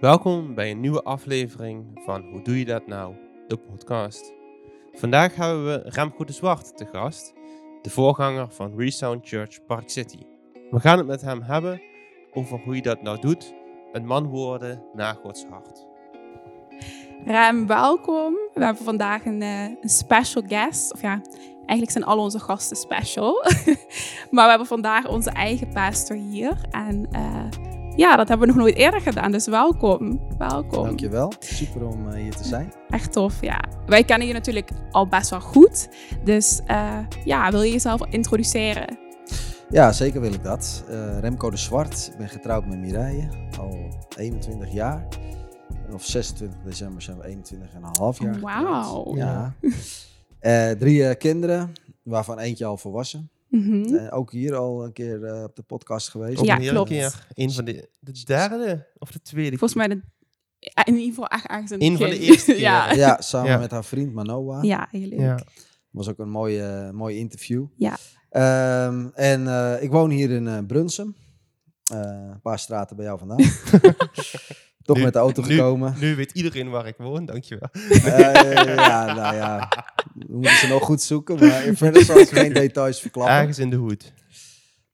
Welkom bij een nieuwe aflevering van Hoe Doe Je Dat Nou? De podcast. Vandaag hebben we Remco de Zwart te gast, de voorganger van Resound Church Park City. We gaan het met hem hebben over hoe je dat nou doet, een man worden naar Gods hart. Rem, welkom. We hebben vandaag een, eh, een special guest. Of ja, eigenlijk zijn al onze gasten special. maar we hebben vandaag onze eigen pastor hier. En eh, ja, dat hebben we nog nooit eerder gedaan. Dus welkom. Welkom. Dankjewel. Super om eh, hier te zijn. Echt tof, ja. Wij kennen je natuurlijk al best wel goed. Dus eh, ja, wil je jezelf introduceren? Ja, zeker wil ik dat. Eh, Remco de Zwart. Ik ben getrouwd met Mireille. Al 21 jaar. Of 26 december zijn we 21 en een half jaar. Wauw. Ja. Drie kinderen, waarvan eentje al volwassen. Mhm. Eh, ook hier al een keer eh, op de podcast geweest. Ja, een hele klopt. keer. Een van de, de derde of de tweede Volgens mij de, in ieder geval echt ergens in het Eén van de eerste keer. ja. Ja, samen Ja. met haar vriend Manoa. ja, heel leuk. Ja. was ook een mooie, mooi interview. Ja. Ehm, en eh, ik woon hier in Brunsum. Eh, een paar straten bij jou vandaan. Toch Nu- met de auto nu- gekomen. Nu weet iedereen waar ik woon, dankjewel. Ja, nou ja. We moeten ze nog goed zoeken. Maar verder zal ik geen details verklappen. Ergens in de hoed.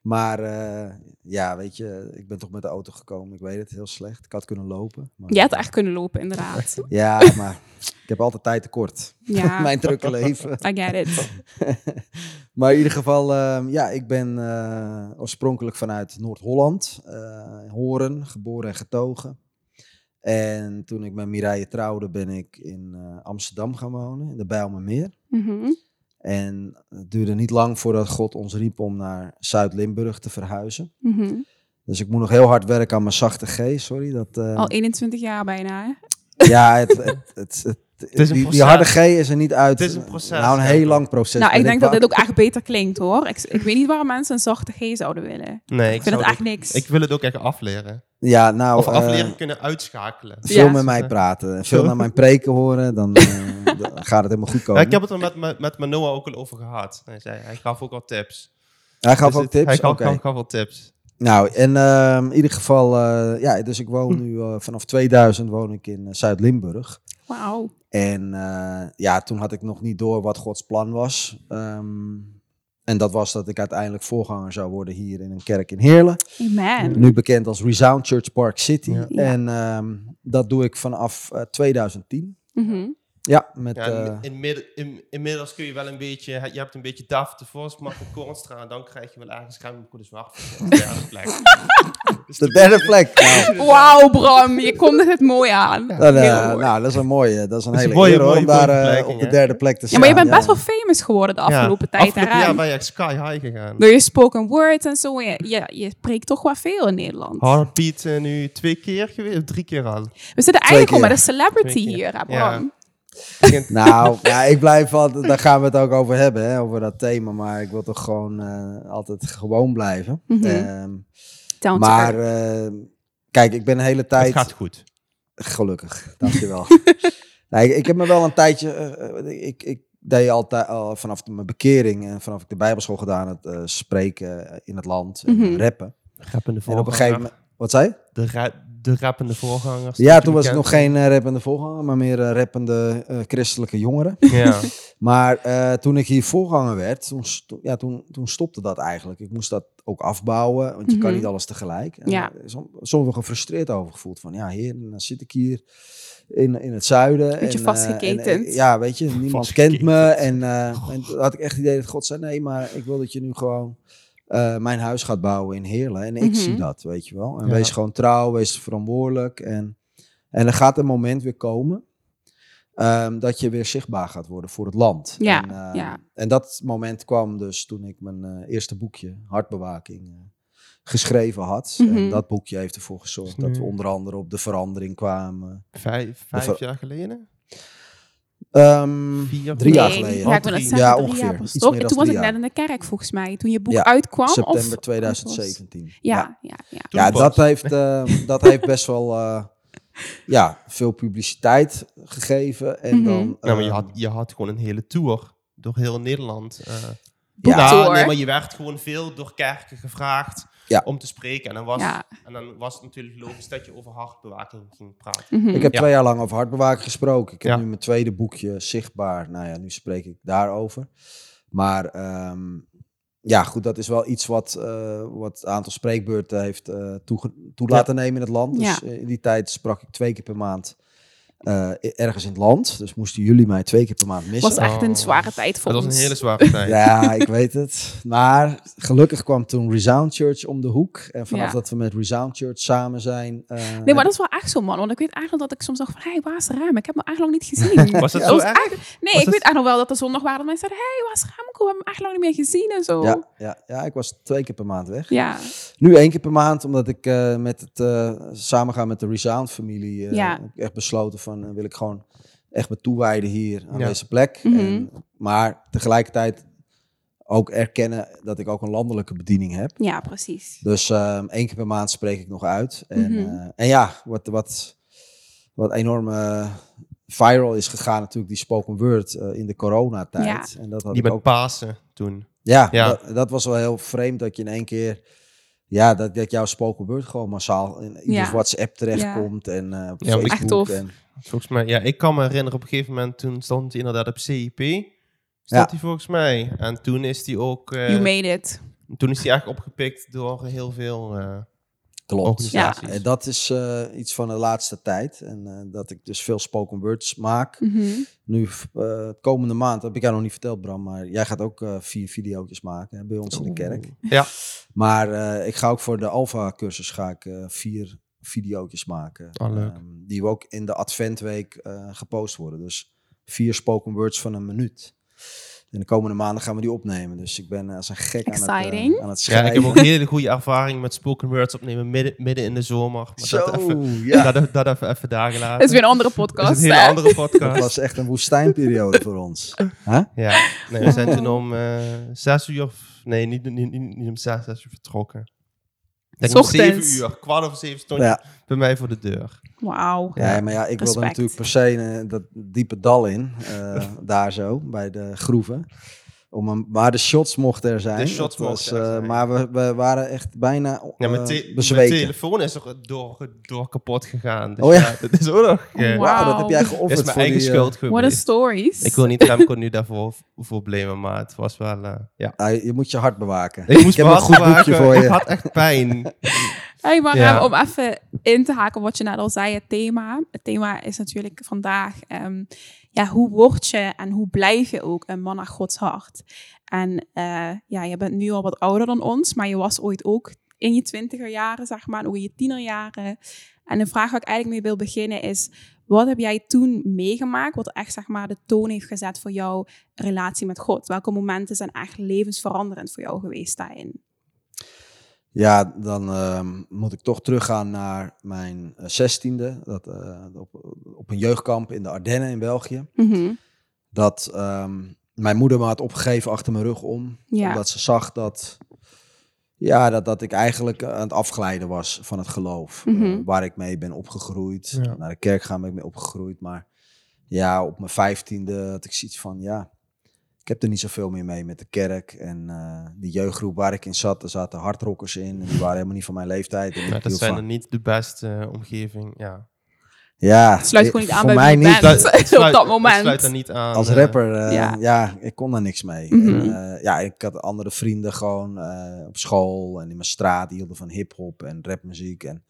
Maar eh, ja, weet je, ik ben toch met de auto gekomen. Ik weet het, heel slecht. Ik had kunnen lopen. Maar, Je had echt kunnen lopen, inderdaad. Ja, maar ik heb altijd tijd tekort. Ja, Mijn drukke leven. I get it. maar in ieder geval, ehm, ja, ik ben eh, oorspronkelijk vanuit Noord-Holland, eh Horen, geboren en getogen. En toen ik met Mireille trouwde, ben ik in eh, Amsterdam gaan wonen, in de Bijlmermeer. Mhm. En het duurde niet lang voordat God ons riep om naar Zuid-Limburg te verhuizen. Mhm. Dus ik moet nog heel hard werken aan mijn zachte G, sorry. Dat, eh, Al 21 jaar bijna, hè? Ja, het, het, het, die, die harde G is er niet uit. Het is een proces, Nou, een ja. heel lang proces. Nou, ik denk dat dit ook echt beter klinkt, hoor. Ik, ik weet niet waarom mensen een zachte G zouden willen. Nee, Ik vind het echt niks. Ik wil het ook echt afleren. Ja, nou, Of eh, afleren kunnen uitschakelen. veel Ja. met mij praten. Veel naar mijn preken horen, dan, eh, dan gaat het helemaal goed Ja, komen. ik heb het er met, met, met Manoa ook al over gehad. Hij, zei, hij gaf ook al tips. Hij gaf Dus ook het- tips? Hij gaf, Oké. gaf, gaf al tips. Nou, en ehm, in ieder geval, eh, ja, dus ik woon nu eh, vanaf 2000 woon ik in eh, Zuid-Limburg. Wauw. En eh, ja, toen had ik nog niet door wat Gods plan was. Ehm, en dat was dat ik uiteindelijk voorganger zou worden hier in een kerk in Heerlen. Amen. Nu bekend als Resound Church Park City. Ja. En ehm, dat doe ik vanaf eh, 2010. Mhm. Ja, met... Ja, eh, in, in, inmiddels kun je wel een beetje... Je hebt een beetje DAF, de voorsmaak van Kornstra. En dan krijg je wel ergens Remco de Zwart. op de derde plek. de derde plek. Nou, Wauw, Bram. Je kondigt het mooi aan. dan, eh, nou, dat is een mooie, dat is een Dat is hele een mooie- eer mooie om daar eh, op de derde plek te ja, staan. maar je bent best wel famous geworden de afgelopen tijd, hè, Afgelopen jaar Rem? ben je echt sky high gegaan. Door je spoken word en zo. Je, je, je spreekt toch wel veel in Nederland. Heartbeat eh, nu twee keer geweest, drie keer al. We zitten eigenlijk al met een celebrity hier, hè, Ja. Bram? Nou, ja, ik blijf altijd, daar gaan we het ook over hebben, hè, over dat thema. Maar ik wil toch gewoon eh, altijd gewoon blijven. To maar eh, kijk, ik ben een hele Het tijd... gaat goed. Gelukkig, dankjewel. nee, ik, ik heb me wel een tijdje... eh, ik, ik deed altijd al vanaf de- mijn bekering en vanaf ik de bijbelschool gedaan het eh, spreken in het land, en Mhm. rappen. En op een gegeven moment... Wat zei je? De, de rappende voorgangers. Ja, toen was ik nog geen eh, rappende voorganger, maar meer eh, rappende eh, christelijke jongeren. Ja. Maar eh, toen ik hier voorganger werd, toen, sto- ja, toen, toen stopte dat eigenlijk. Ik moest dat ook afbouwen, want je kan Mhm. niet alles tegelijk. En, Ja. som- soms wel gefrustreerd over gevoeld van, ja heer, dan zit ik hier in, in het zuiden. Beetje en, vastgeketend. en, ja, weet je, niemand kent me. En, eh, en toen had ik echt het idee dat God zei, nee, maar ik wil dat je nu gewoon eh, mijn huis gaat bouwen in Heerlen. En ik Mhm. zie dat, weet je wel. En Ja. wees gewoon trouw, wees verantwoordelijk. En, en er gaat een moment weer komen ehm, dat je weer zichtbaar gaat worden voor het land. Ja, en, ehm, ja. en dat moment kwam dus toen ik mijn eh, eerste boekje, Hartbewaking, eh, geschreven had. Mhm. En dat boekje heeft ervoor gezorgd dat we onder andere op de verandering kwamen. Vijf, vijf ver- jaar geleden? Ehm, Vier, drie jaar geleden. Ja, ik wil net Drie. zeggen, Ja, drie ongeveer. jaar Iets meer Toen was ik net in de kerk, volgens mij. Toen je boek Ja, uitkwam. September of, 2017. Ja, ja, ja. Ja, dat heeft, eh, dat heeft best wel eh, ja, veel publiciteit gegeven. En Mhm. dan, Nou, maar je eh, had, je had gewoon een hele tour door heel Nederland. eh Ja. nee, maar je werd gewoon veel door kerken gevraagd Ja. om te spreken. En dan, was, Ja. en dan was het natuurlijk logisch dat je over hartbewaking ging praten. Mhm. Ik heb Ja. twee jaar lang over hartbewaking gesproken. Ik heb Ja. nu mijn tweede boekje zichtbaar. Nou ja, nu spreek ik daarover. Maar ehm, ja, goed, dat is wel iets wat, eh, wat het aantal spreekbeurten heeft eh, toege- toe laten nemen in het land. Dus Ja. eh, in die tijd sprak ik twee keer per maand eh, ergens in het land. Dus moesten jullie mij twee keer per maand missen. was echt een Oh. zware tijd voor Dat was ons. een hele zware tijd. Ja, ik weet het. Maar gelukkig kwam toen Resound Church om de hoek. En vanaf Ja. dat we met Resound Church samen zijn... eh, Nee, maar dat is wel echt zo, man. Want ik weet eigenlijk dat ik soms dacht van, hé, hey, waar is Rem? Ik heb hem eigenlijk nog niet gezien. Was dat zo was echt- Nee, Was ik weet echt nog wel dat er zondag waren dat mensen zeiden, hé, hey, waar is Remco? We hebben hem eigenlijk nog niet meer gezien en zo. ja, ja, ja, ik was twee keer per maand weg. Ja. Nu één keer per maand, omdat ik eh, met het eh, samengaan met de Resound-familie... eh, Ja. heb ik echt besloten van, eh, wil ik gewoon echt me toewijden hier aan Ja. deze plek. Mhm. en, maar tegelijkertijd ook erkennen dat ik ook een landelijke bediening heb. ja, precies. Dus ehm één keer per maand spreek ik nog uit. En, Mhm. eh, en ja, wat, wat, wat enorm viral is gegaan natuurlijk, die spoken word eh, in de coronatijd. En dat had Die ik met ook Pasen toen. ja, Ja. Dat, dat was wel heel vreemd dat je in één keer... Ja, dat, dat jouw spoken word gewoon massaal in ieders Ja. WhatsApp terechtkomt en eh op Ja, Facebook. Echt tof. En, Volgens mij, ja, ik kan me herinneren op een gegeven moment, toen stond hij inderdaad op CIP. Ja. Stond hij volgens mij. En toen is hij ook, eh, You made it. toen is hij eigenlijk opgepikt door heel veel eh, klopt. organisaties. En dat is eh, iets van de laatste tijd. En eh, dat ik dus veel spoken words maak. Mhm. Nu, eh, komende maand, heb ik jou nog niet verteld Bram, maar jij gaat ook eh, vier video's maken hè, bij ons in de kerk. Ja. Maar eh, ik ga ook voor de Alpha-cursus ga ik eh, vier video's maken. Oh, leuk. Ehm, die we ook in de Adventweek eh, gepost worden. Dus vier spoken words van een minuut. En de komende maanden gaan we die opnemen. Dus ik ben als een gek aan het, Exciting. eh, aan het Ja, schrijven. ik heb ook een hele goede ervaring met spoken words opnemen midden, midden in de zomer. Maar Zo, dat, even, ja. dat, dat even, even daar gelaten. Dat is weer een andere Dat is podcast. een hele hè? andere Dat podcast. was echt een woestijnperiode voor ons. Huh? Ja, nee, we zijn toen om eh zes uur, of- nee, niet, niet, niet, niet om zes, zes uur vertrokken. Denk om Ochtends. zeven uur, kwart over zeven stond je Ja. bij mij voor de deur. Wauw. Ja, maar ja, ik wilde Respect. natuurlijk per se eh, dat diepe dal in. eh, daar zo, bij de groeven. Om een, maar de shots mochten er zijn. De shots Dat mochten er eh, zijn. Maar we, we waren echt bijna Ja, mijn, te- mijn bezweken. telefoon is er door, door kapot gegaan. Dus Oh ja? ja, dat is ook nog... eh, dat heb jij is geofferd mijn voor eigen die, eh, schuld What a geweest. stories. Ik wil niet Remco nu daarvoor voor blamen, maar het was wel... eh, ja. ah, je moet je hart bewaken. Ik moest heb me een goed boekje maken. voor Ik je. had echt pijn. Hey, maar Ja. Om even in te haken wat je net al zei, het thema. Het thema is natuurlijk vandaag, ehm, ja, hoe word je en hoe blijf je ook een man naar Gods hart? En eh, ja, je bent nu al wat ouder dan ons, maar je was ooit ook in je twintiger jaren, zeg maar, ook in je tienerjaren. En de vraag waar ik eigenlijk mee wil beginnen is, wat heb jij toen meegemaakt, wat echt, zeg maar, de toon heeft gezet voor jouw relatie met God? Welke momenten zijn echt levensveranderend voor jou geweest daarin? Ja, dan ehm, moet ik toch teruggaan naar mijn eh, zestiende. Dat, eh, op, op een jeugdkamp in de Ardennen in België. Mhm. Dat ehm, mijn moeder me had opgegeven achter mijn rug om. Ja. Omdat ze zag dat, ja, dat, dat ik eigenlijk aan het afglijden was van het geloof. Mhm. eh, waar ik mee ben opgegroeid. Ja. Naar de kerk gaan ben ik mee opgegroeid. Maar ja, op mijn vijftiende had ik zoiets van, ja, ik heb er niet zoveel meer mee met de kerk. En eh, die jeugdgroep waar ik in zat, er zaten hardrockers in. En die waren helemaal niet van mijn leeftijd. En ik Ja, dat zijn van- er niet de beste eh, omgeving. Ja. Ja, Sluit gewoon niet aan voor bij mij niet. bent. Sluit- op dat moment. Sluit er niet aan. Als eh, rapper, eh, Ja. ja. ik kon daar niks mee. Mhm. En, eh, ja, ik had andere vrienden gewoon eh, op school en in mijn straat, die hielden van hip-hop en rapmuziek. En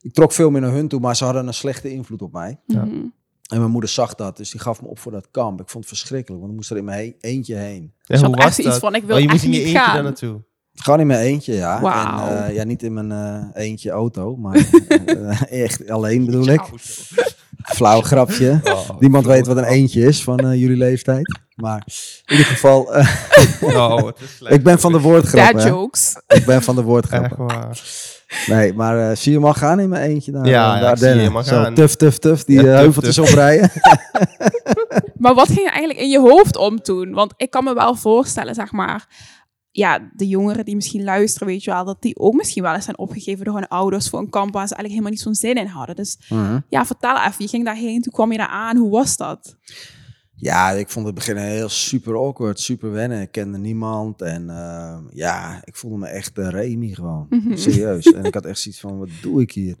ik trok veel meer naar hun toe, maar ze hadden een slechte invloed op mij. Ja. Mhm. En mijn moeder zag dat, dus die gaf me op voor dat kamp. Ik vond het verschrikkelijk, want ik moest er in mijn he- eentje heen. Ja, had hoe was dat? van, ik wil oh, je echt moest in je niet eentje gaan. daar naartoe. Gewoon in mijn eentje, ja. Wauw. En, eh, ja, niet in mijn eh, eentje auto, maar eh, echt alleen bedoel ik. Flauw grapje. Oh, Niemand weet wat een eentje is van eh, jullie leeftijd. Maar in ieder geval, eh, Oh, het is slecht. ik ben van de Dad woordgrappen. hè. jokes. Ik ben van de Echt woordgrappen. Nee, maar eh, zie je mag gaan in mijn eentje naar Ja, de ja, ik zie je Zo, gaan. tuf, tuf, tuf, die Ja, eh, tuf, heuveltjes tuf. oprijden. Maar wat ging er eigenlijk in je hoofd om toen? Want ik kan me wel voorstellen, zeg maar... Ja, de jongeren die misschien luisteren, weet je wel... dat die ook misschien wel eens zijn opgegeven door hun ouders... voor een kamp waar ze eigenlijk helemaal niet zo'n zin in hadden. Dus ja, vertel even. Je ging daarheen, toen kwam je daar aan. Hoe was dat? Ja, ik vond het begin heel super awkward, super wennen. Ik kende niemand en eh, ja, ik voelde me echt een Remy gewoon. Mhm. Serieus. En ik had echt zoiets van, wat doe ik hier?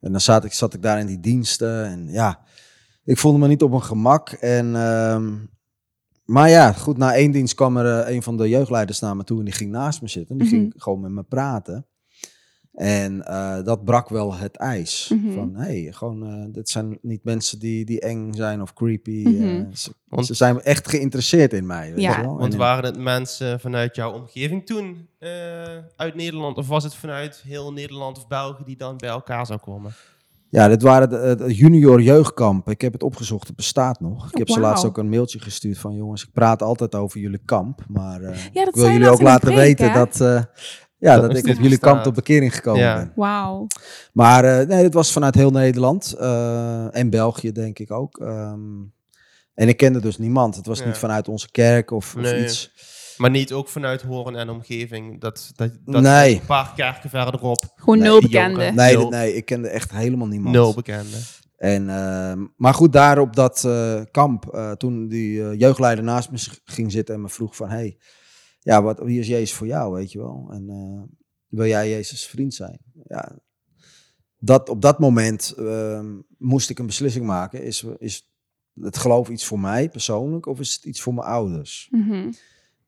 En dan zat ik, zat ik daar in die diensten en ja, ik voelde me niet op mijn gemak. En, ehm, maar ja, goed, na één dienst kwam er eh, een van de jeugdleiders naar me toe en die ging naast me zitten. Die ging gewoon met me praten. En eh, dat brak wel het ijs. Mhm. Van, hé, hey, gewoon, eh, dit zijn niet mensen die, die eng zijn of creepy. Mhm. eh, ze, Want- ze zijn echt geïnteresseerd in mij. weet Ja. wel? Want En- waren het mensen vanuit jouw omgeving toen eh, uit Nederland? Of was het vanuit heel Nederland of België die dan bij elkaar zou komen? Ja, dit waren de, de junior jeugdkamp. Ik heb het opgezocht, het bestaat nog. Ik heb ze laatst ook een mailtje gestuurd van jongens, ik praat altijd over jullie kamp. Maar eh, Ja, ik wil jullie ook laten weten hè? dat, eh, ja, Dat dat ik op jullie bestaat. kamp tot bekering gekomen Ja. ben. Wauw. Maar eh, nee, het was vanuit heel Nederland eh, en België denk ik ook. Ehm, en ik kende dus niemand. Het was Ja. niet vanuit onze kerk of, of Nee. iets. Maar niet ook vanuit Horen en omgeving? Dat, dat, dat Nee. Een paar kerken verderop. Gewoon Nee, nul bekende. Nee, nee, ik kende echt helemaal niemand. Nul bekende. En, ehm, maar goed, daar op dat eh, kamp, eh, toen die eh, jeugdleider naast me ging zitten en me vroeg van... Hey, ja, wat, wie is Jezus voor jou, weet je wel? En eh, wil jij Jezus vriend zijn? Ja, dat, op dat moment ehm, moest ik een beslissing maken. Is, is het geloof iets voor mij persoonlijk of is het iets voor mijn ouders? Mhm.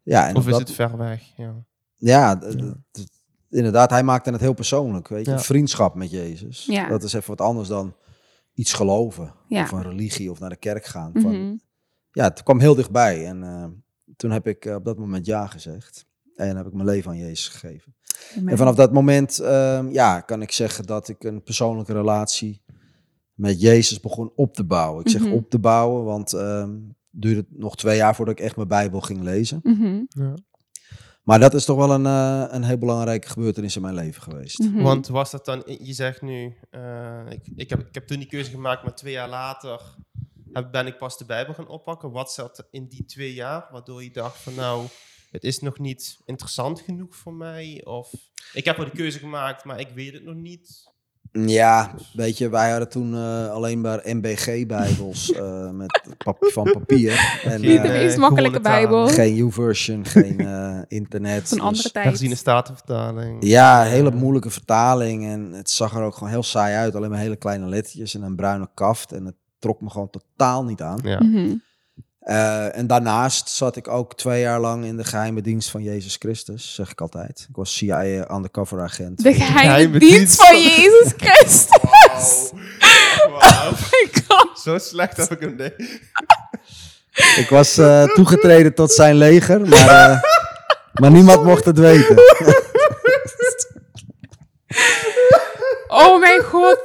Ja, en Of is dat, het ver weg? Ja. ja, d- d- d- inderdaad, hij maakte het heel persoonlijk. Weet je, Ja. vriendschap met Jezus. Ja. Dat is even wat anders dan iets geloven. Ja. Of een religie of naar de kerk gaan. Van, Mhm. Ja, het kwam heel dichtbij. En eh, toen heb ik eh, op dat moment ja gezegd. En heb ik mijn leven aan Jezus gegeven. Amen. En vanaf dat moment ehm, ja, kan ik zeggen dat ik een persoonlijke relatie met Jezus begon op te bouwen. Ik zeg Mhm. op te bouwen, want ehm, het duurde nog twee jaar voordat ik echt mijn Bijbel ging lezen. Mhm. Ja. Maar dat is toch wel een, eh, een heel belangrijke gebeurtenis in mijn leven geweest. Mhm. Want was dat dan, je zegt nu, eh, ik, ik, heb, ik heb toen die keuze gemaakt, maar twee jaar later ben ik pas de Bijbel gaan oppakken. Wat zat in die twee jaar, waardoor je dacht van nou, het is nog niet interessant genoeg voor mij? Of ik heb wel de keuze gemaakt, maar ik weet het nog niet. Ja, weet je, wij hadden toen eh, alleen maar MBG-bijbels eh, met pap van papier. En, Niet de eh, meest makkelijke. Bijbel. geen U-version, geen eh, internet. Van een andere dus- tijd. Herziene statenvertaling. Ja, hele moeilijke vertaling. En het zag er ook gewoon heel saai uit. Alleen maar hele kleine lettertjes en een bruine kaft. En het trok me gewoon totaal niet aan. Ja. Mhm. Eh, en daarnaast zat ik ook twee jaar lang in de geheime dienst van Jezus Christus, zeg ik altijd. Ik was CIA undercover agent. De geheime geheime dienst dienst van van- Jezus Christus. Wauw. My God. Zo slecht heb ik hem niet. Ik was eh, toegetreden tot zijn leger, maar, eh, maar niemand mocht het weten. Oh mijn god.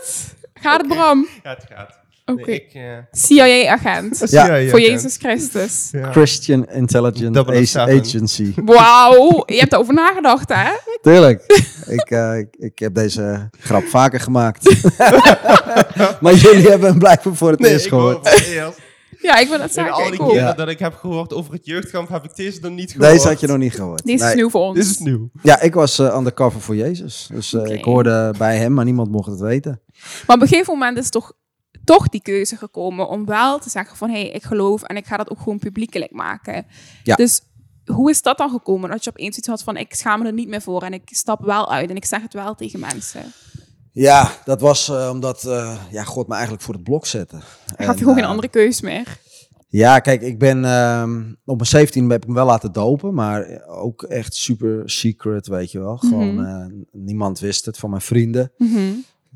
Gaat het, Bram? Ja, het gaat. Oké. Nee, ik, eh, CIA-agent. Ja, Voor. Jezus Christus. Ja. Christian Intelligence 007. Agency. Wauw. Je hebt erover nagedacht, hè? Tuurlijk. ik, eh, ik, ik heb deze grap vaker gemaakt. maar jullie hebben hem blijkbaar voor het Nee, eerst gehoord. het het. Ja, ik wil het En zeggen. al die keren Ja. dat ik heb gehoord over het jeugdkamp, heb ik deze nog niet gehoord. Deze had je nog niet gehoord. Dit is Nee. nieuw voor ons. Dit is nieuw. Ja, ik was eh undercover voor Jezus. Dus eh, ik hoorde bij hem, maar niemand mocht het weten. Maar op een gegeven moment is toch, toch die keuze gekomen om wel te zeggen van... hé, hey, ik geloof en ik ga dat ook gewoon publiekelijk maken. Ja. Dus hoe is dat dan gekomen? Dat je opeens iets had van, ik schaam me er niet meer voor... en ik stap wel uit en ik zeg het wel tegen mensen. Ja, dat was eh, omdat eh, ja, God me eigenlijk voor het blok zette. Had gewoon geen eh, andere keus meer. Ja, kijk, ik ben ehm, op mijn 17 heb ik hem wel laten dopen, maar ook echt super secret, weet je wel. Gewoon Mhm. niemand wist het van mijn vrienden. Mhm.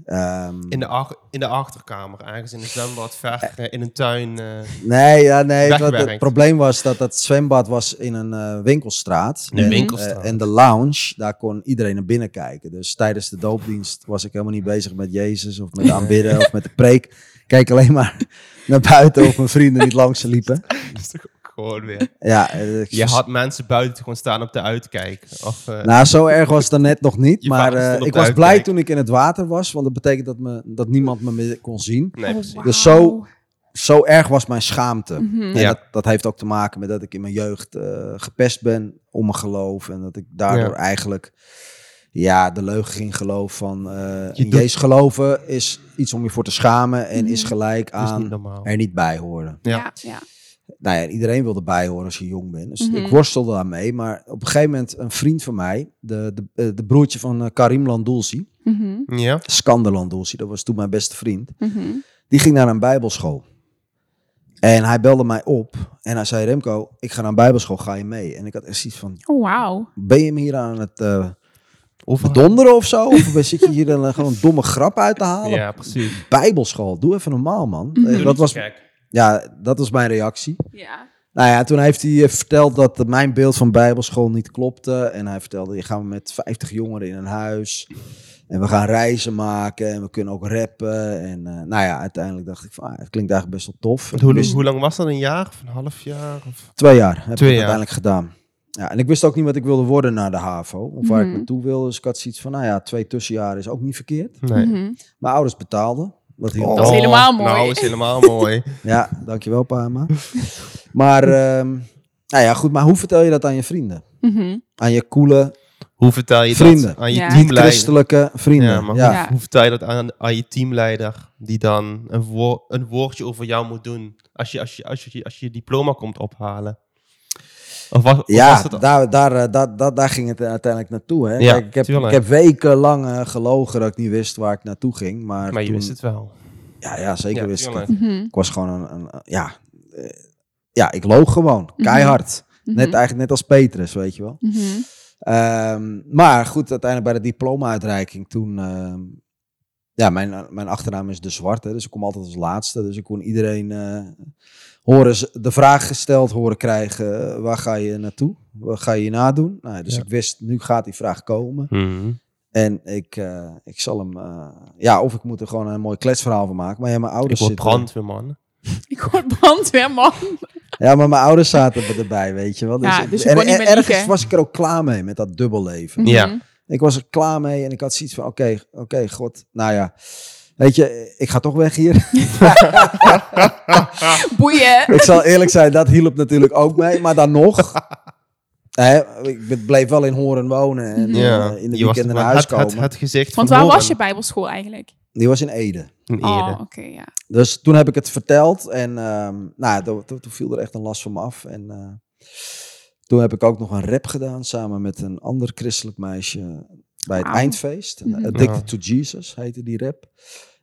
Ehm, In de, ach- in de achterkamer, ergens in een zwembad, ver eh, in een tuin. eh, nee, ja, nee. Het, het probleem was dat dat zwembad was in een eh, winkelstraat. in een winkelstraat. Eh, en de lounge, daar kon iedereen naar binnen kijken. Dus tijdens de doopdienst was ik helemaal niet bezig met Jezus of met aanbidden of met de preek. Ik keek alleen maar naar buiten of mijn vrienden niet langs ze liepen. dat is toch ook gewoon weer. Ja, eh, ik- Je had mensen buiten gewoon staan op de uitkijk. Of, eh, Nou, zo erg was het dan net nog niet. Maar eh, ik was blij toen ik in het water was. Want dat betekent dat, me, dat niemand me meer kon zien. nee, precies. Oh, Dus zo- Zo erg was mijn schaamte. Mhm. En Ja. dat, dat heeft ook te maken met dat ik in mijn jeugd eh, gepest ben om mijn geloof. En dat ik daardoor Ja. eigenlijk ja, de leugen ging geloof van eh in Jezus geloven is iets om je voor te schamen en Mhm. is gelijk Dat is niet aan er niet bij horen. Ja. Ja, ja. Nou ja, iedereen wil erbij horen als je jong bent. Dus Mhm. ik worstelde daarmee. Maar op een gegeven moment, een vriend van mij, de, de, eh, de broertje van eh, Karim Landulsi, Mhm. Ja. Skander Landulsi, dat was toen mijn beste vriend. Mhm. Die ging naar een bijbelschool. En hij belde mij op en hij zei, Remco, ik ga naar een bijbelschool, ga je mee? En ik had echt zoiets van, Oh, wauw. ben je me hier aan het eh Of bedonderen of zo? Of zit je hier dan gewoon een domme grap uit te halen? Ja, precies. Bijbelschool, doe even normaal, man. Mhm. Dat, was, gek. Ja, dat was mijn reactie. Ja. Nou ja, toen heeft hij eh, verteld dat mijn beeld van bijbelschool niet klopte. En hij vertelde, je gaan we met 50 jongeren in een huis. En we gaan reizen maken en we kunnen ook rappen. En eh, nou ja, uiteindelijk dacht ik van, ah, het klinkt eigenlijk best wel tof. Hoe, wist- hoe lang was dat? Een jaar of een half jaar? Of... Twee jaar heb Twee ik jaar. uiteindelijk gedaan. Ja, en ik wist ook niet wat ik wilde worden na de HAVO. Of waar Mhm. ik naartoe wilde. Dus ik had zoiets van, nou ja, twee tussenjaren is ook niet verkeerd. Nee. Mhm. Mijn ouders betaalden. Heel Dat is helemaal mooi. Nou, is helemaal mooi. Ja, dankjewel Pama. maar, ehm, nou ja, goed. Maar hoe vertel je dat aan je vrienden? Mhm. Aan je coole, Hoe vertel je Vrienden. dat aan je Ja. teamleider? christelijke vrienden. Ja, maar ja. Hoe, hoe vertel je dat aan, aan je teamleider die dan een, woor- een woordje over jou moet doen als je, als je, als je, als je, je diploma komt ophalen? Of was, of was dat, daar, daar, eh, daar, daar, daar ging het uiteindelijk naartoe. Hè? Ja, Kijk, ik, heb, tuurlijk. ik heb wekenlang eh, gelogen dat ik niet wist waar ik naartoe ging. Maar, maar je toen- wist het wel. Ja, ja zeker Ja, wist ik het. Mhm. Ik was gewoon een, een ja, eh, ja, ik loog gewoon. Keihard. Net Mhm. eigenlijk net als Petrus, weet je wel. Mhm. Ehm, maar goed, uiteindelijk bij de diploma-uitreiking toen... ehm, ja, mijn, mijn achternaam is De Zwarte, dus ik kom altijd als laatste. Dus ik kon iedereen eh, horen, ze- de vraag gesteld horen krijgen, eh, waar ga je naartoe? Wat ga je hierna doen? Nou, dus Ja. ik wist, nu gaat die vraag komen. Mhm. En ik, eh, ik zal hem, eh, ja, of ik moet er gewoon een mooi kletsverhaal van maken. Maar ja, mijn Ik ouders word zitten... brandweerman. Ik word brandweerman. Ja, maar mijn ouders zaten er- erbij, weet je wel. Ja, ik- dus je en, en ergens was ik er ook klaar mee met dat dubbelleven. Ja. Mhm. Ik was er klaar mee en ik had zoiets van, oké, oké, god, nou ja. Weet je, ik ga toch weg hier. Boeien. ik zal eerlijk zijn, dat hielp natuurlijk ook mee. Maar dan nog, hè, ik bleef wel in Horen wonen en Ja. eh, in de Je weekenden naar huis komen. het gezicht Want van waar was je bijbelschool eigenlijk? Die was in Ede. in Oh, Ede. oké, ja. Dus toen heb ik het verteld en ehm, nou, toen, toen, toen viel er echt een last van me af. En eh, toen heb ik ook nog een rap gedaan samen met een ander christelijk meisje bij het eindfeest. Mhm. Addicted Ja. to Jesus heette die rap.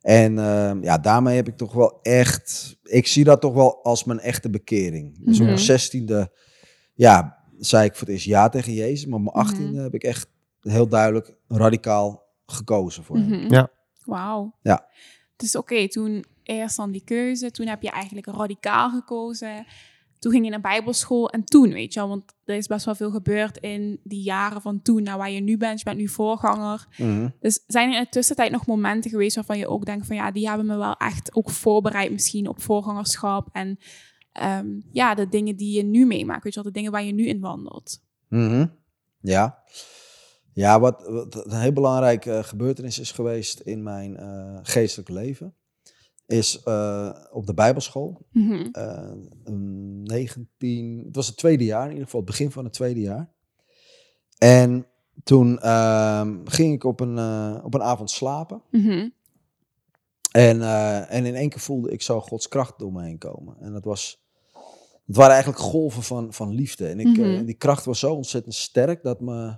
En ehm, ja, daarmee heb ik toch wel echt, ik zie dat toch wel als mijn echte bekering. Dus op Mhm. mijn zestiende, ja, zei ik voor het eerst ja tegen Jezus. Maar op mijn Mhm. achttiende heb ik echt heel duidelijk radicaal gekozen voor hem. Mhm. Ja. Wauw. Ja. Dus oké, toen eerst dan die keuze, toen heb je eigenlijk radicaal gekozen. Toen ging je naar bijbelschool en toen, weet je wel, want er is best wel veel gebeurd in die jaren van toen naar waar je nu bent. Je bent nu voorganger. Mhm. Dus zijn er in de tussentijd nog momenten geweest waarvan je ook denkt van ja, die hebben me wel echt ook voorbereid misschien op voorgangerschap en ehm, ja, de dingen die je nu meemaakt, weet je wel, de dingen waar je nu in wandelt. Mhm. Ja. Ja, wat, wat een heel belangrijke eh, gebeurtenis is geweest in mijn eh, geestelijk leven, is eh, op de Bijbelschool. Eh, een 19, het was het tweede jaar, in ieder geval het begin van het tweede jaar. En toen ehm, ging ik op een, eh, op een avond slapen. Mhm. En, eh, en in één keer voelde ik zo Gods kracht door me heen komen. En dat was, het waren eigenlijk golven van, van liefde. En ik, Mhm. eh, die kracht was zo ontzettend sterk dat me,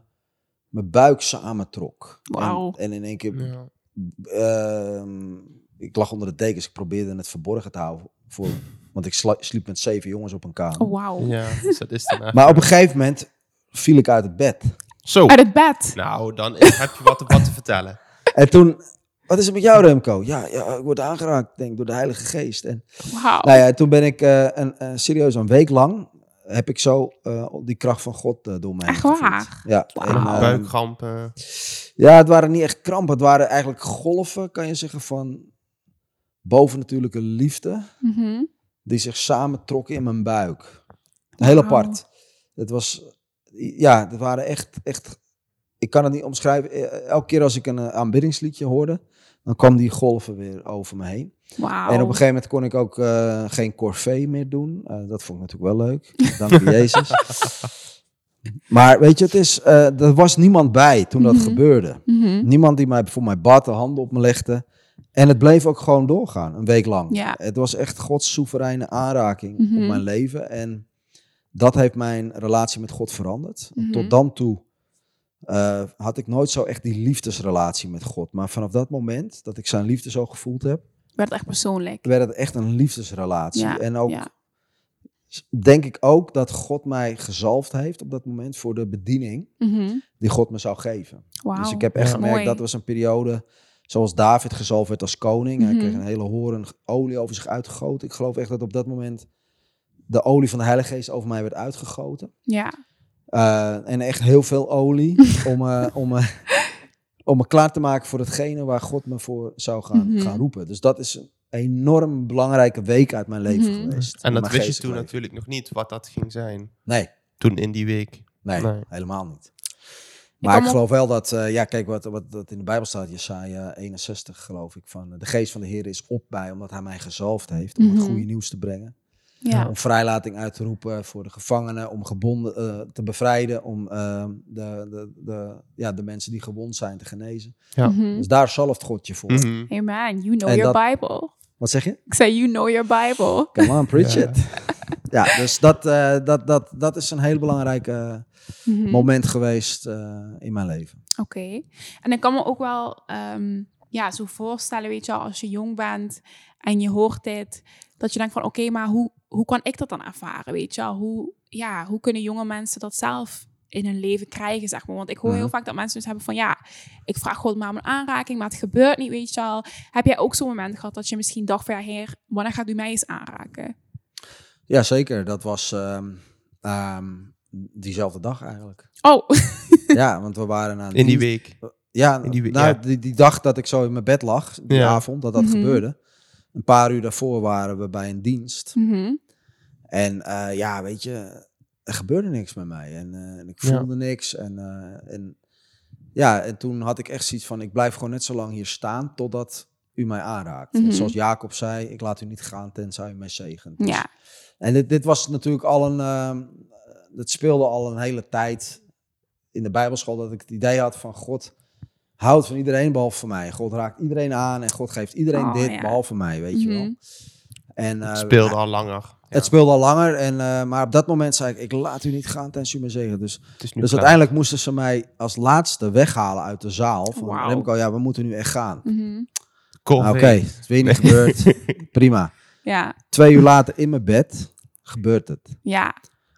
mijn buik samentrok. Wauw. En, en in één keer, Ja. Ik lag onder de dekens, ik probeerde het verborgen te houden. Voor, want ik sliep met zeven jongens op een kamer. Oh, wauw. Ja, dus dat is dan Maar op een gegeven moment viel ik uit het bed. Zo. Uit het bed. Nou, dan heb je wat, wat te vertellen. En toen, wat is er met jou Remco? Ja, ja ik word aangeraakt, denk ik, door de Heilige Geest. En Wauw. Nou ja, toen ben ik eh, een, een, serieus een week lang heb ik zo eh, die kracht van God eh, door mij Echt waar? Ja, en, ehm, Buikkrampen. ja, het waren niet echt krampen. Het waren eigenlijk golven, kan je zeggen, van bovennatuurlijke liefde. Mhm. Die zich samentrokken in mijn buik. Heel apart. Het was, ja, het waren echt, echt, ik kan het niet omschrijven. Eh, Elke keer als ik een eh, aanbiddingsliedje hoorde, dan kwam die golven weer over me heen. En op een gegeven moment kon ik ook eh, geen corvée meer doen. Eh, dat vond ik natuurlijk wel leuk. Dank je Jezus. Maar weet je, het is, eh, er was niemand bij toen dat Mhm. gebeurde. Mhm. Niemand die mij voor mij bad, de handen op me legde. En het bleef ook gewoon doorgaan, een week lang. Ja. Het was echt Gods soevereine aanraking Mhm. op mijn leven. En dat heeft mijn relatie met God veranderd. Mhm. Tot dan toe eh, had ik nooit zo echt die liefdesrelatie met God. Maar vanaf dat moment dat ik zijn liefde zo gevoeld heb, Werd echt persoonlijk. werd het echt een liefdesrelatie. Ja, en ook ja. denk ik ook dat God mij gezalfd heeft op dat moment voor de bediening Mhm. die God me zou geven. Wauw. Dus ik heb echt Ja. gemerkt, Mooi. dat was een periode zoals David gezalfd werd als koning. Hij Mhm. kreeg een hele horen olie over zich uitgegoten. Ik geloof echt dat op dat moment de olie van de Heilige Geest over mij werd uitgegoten. Ja. Uh, en echt heel veel olie om, uh, om, uh, om me klaar te maken voor hetgene waar God me voor zou gaan, Mhm. gaan roepen. Dus dat is een enorm belangrijke week uit mijn leven Mhm. geweest. En dat wist je toen leven. natuurlijk nog niet, wat dat ging zijn. Nee, Toen in die week. nee, Nee. helemaal niet. Maar ik, geloof wel dat, eh, ja, kijk wat, wat, wat in de Bijbel staat, Jesaja 61 geloof ik, van eh, de geest van de Heer is op mij, omdat hij mij gezalfd heeft om Mhm. het goede nieuws te brengen. Ja. Om vrijlating uit te roepen voor de gevangenen, om gebonden eh, te bevrijden, om eh, de, de, de, ja, de mensen die gewond zijn te genezen. Ja. Mhm. Dus daar zalft God je voor. Mhm. Amen. You know En your dat- Bible. Wat zeg je? Ik zei, you know your Bible. Come on, preach Ja. it. Ja, dus dat, eh, dat, dat, dat is een heel belangrijk eh, Mhm. moment geweest eh, in mijn leven. Oké. En ik kan me ook wel ehm, ja, zo voorstellen, weet je wel, als je jong bent en je hoort dit, dat je denkt van, oké, maar hoe, hoe kan ik dat dan ervaren, weet je wel? Hoe, ja, hoe kunnen jonge mensen dat zelf in hun leven krijgen, zeg maar? Want ik hoor heel Mhm. vaak dat mensen dus hebben van, ja, ik vraag God maar om een aanraking, maar het gebeurt niet, weet je wel. Heb jij ook zo'n moment gehad dat je misschien dacht van, ja, heer, wanneer gaat u mij eens aanraken? Ja, zeker. Dat was ehm, ehm, diezelfde dag eigenlijk. Oh, ja, want we waren aan In die week. Ja, In die we- nou, ja. die, die dag dat ik zo in mijn bed lag, die Ja. avond, dat dat Mhm. gebeurde. Een paar uur daarvoor waren we bij een dienst. Mhm. En eh, ja, weet je, er gebeurde niks met mij. En, eh, en ik Ja. voelde niks. En, eh, en ja, en toen had ik echt zoiets van, ik blijf gewoon net zo lang hier staan totdat u mij aanraakt. Mhm. zoals Jacob zei, ik laat u niet gaan tenzij u mij zegent. Dus- ja. En dit, dit was natuurlijk al een, ehm het speelde al een hele tijd in de bijbelschool dat ik het idee had van God houdt van iedereen behalve van mij. God raakt iedereen aan en God geeft iedereen Oh, dit ja. behalve mij, weet je wel. Mhm. En, eh, Het speelde al langer. Ja, Het speelde al langer, en, eh, maar op dat moment zei ik, ik laat u niet gaan tenzij u me zegen. Dus, dus klaar. uiteindelijk moesten ze mij als laatste weghalen uit de zaal. Van Wauw. Remco, ja, we moeten nu echt gaan. Mhm. Nou, Oké, het is weer niet gebeurd. Prima. Ja, Twee uur later in mijn bed gebeurt het. ja.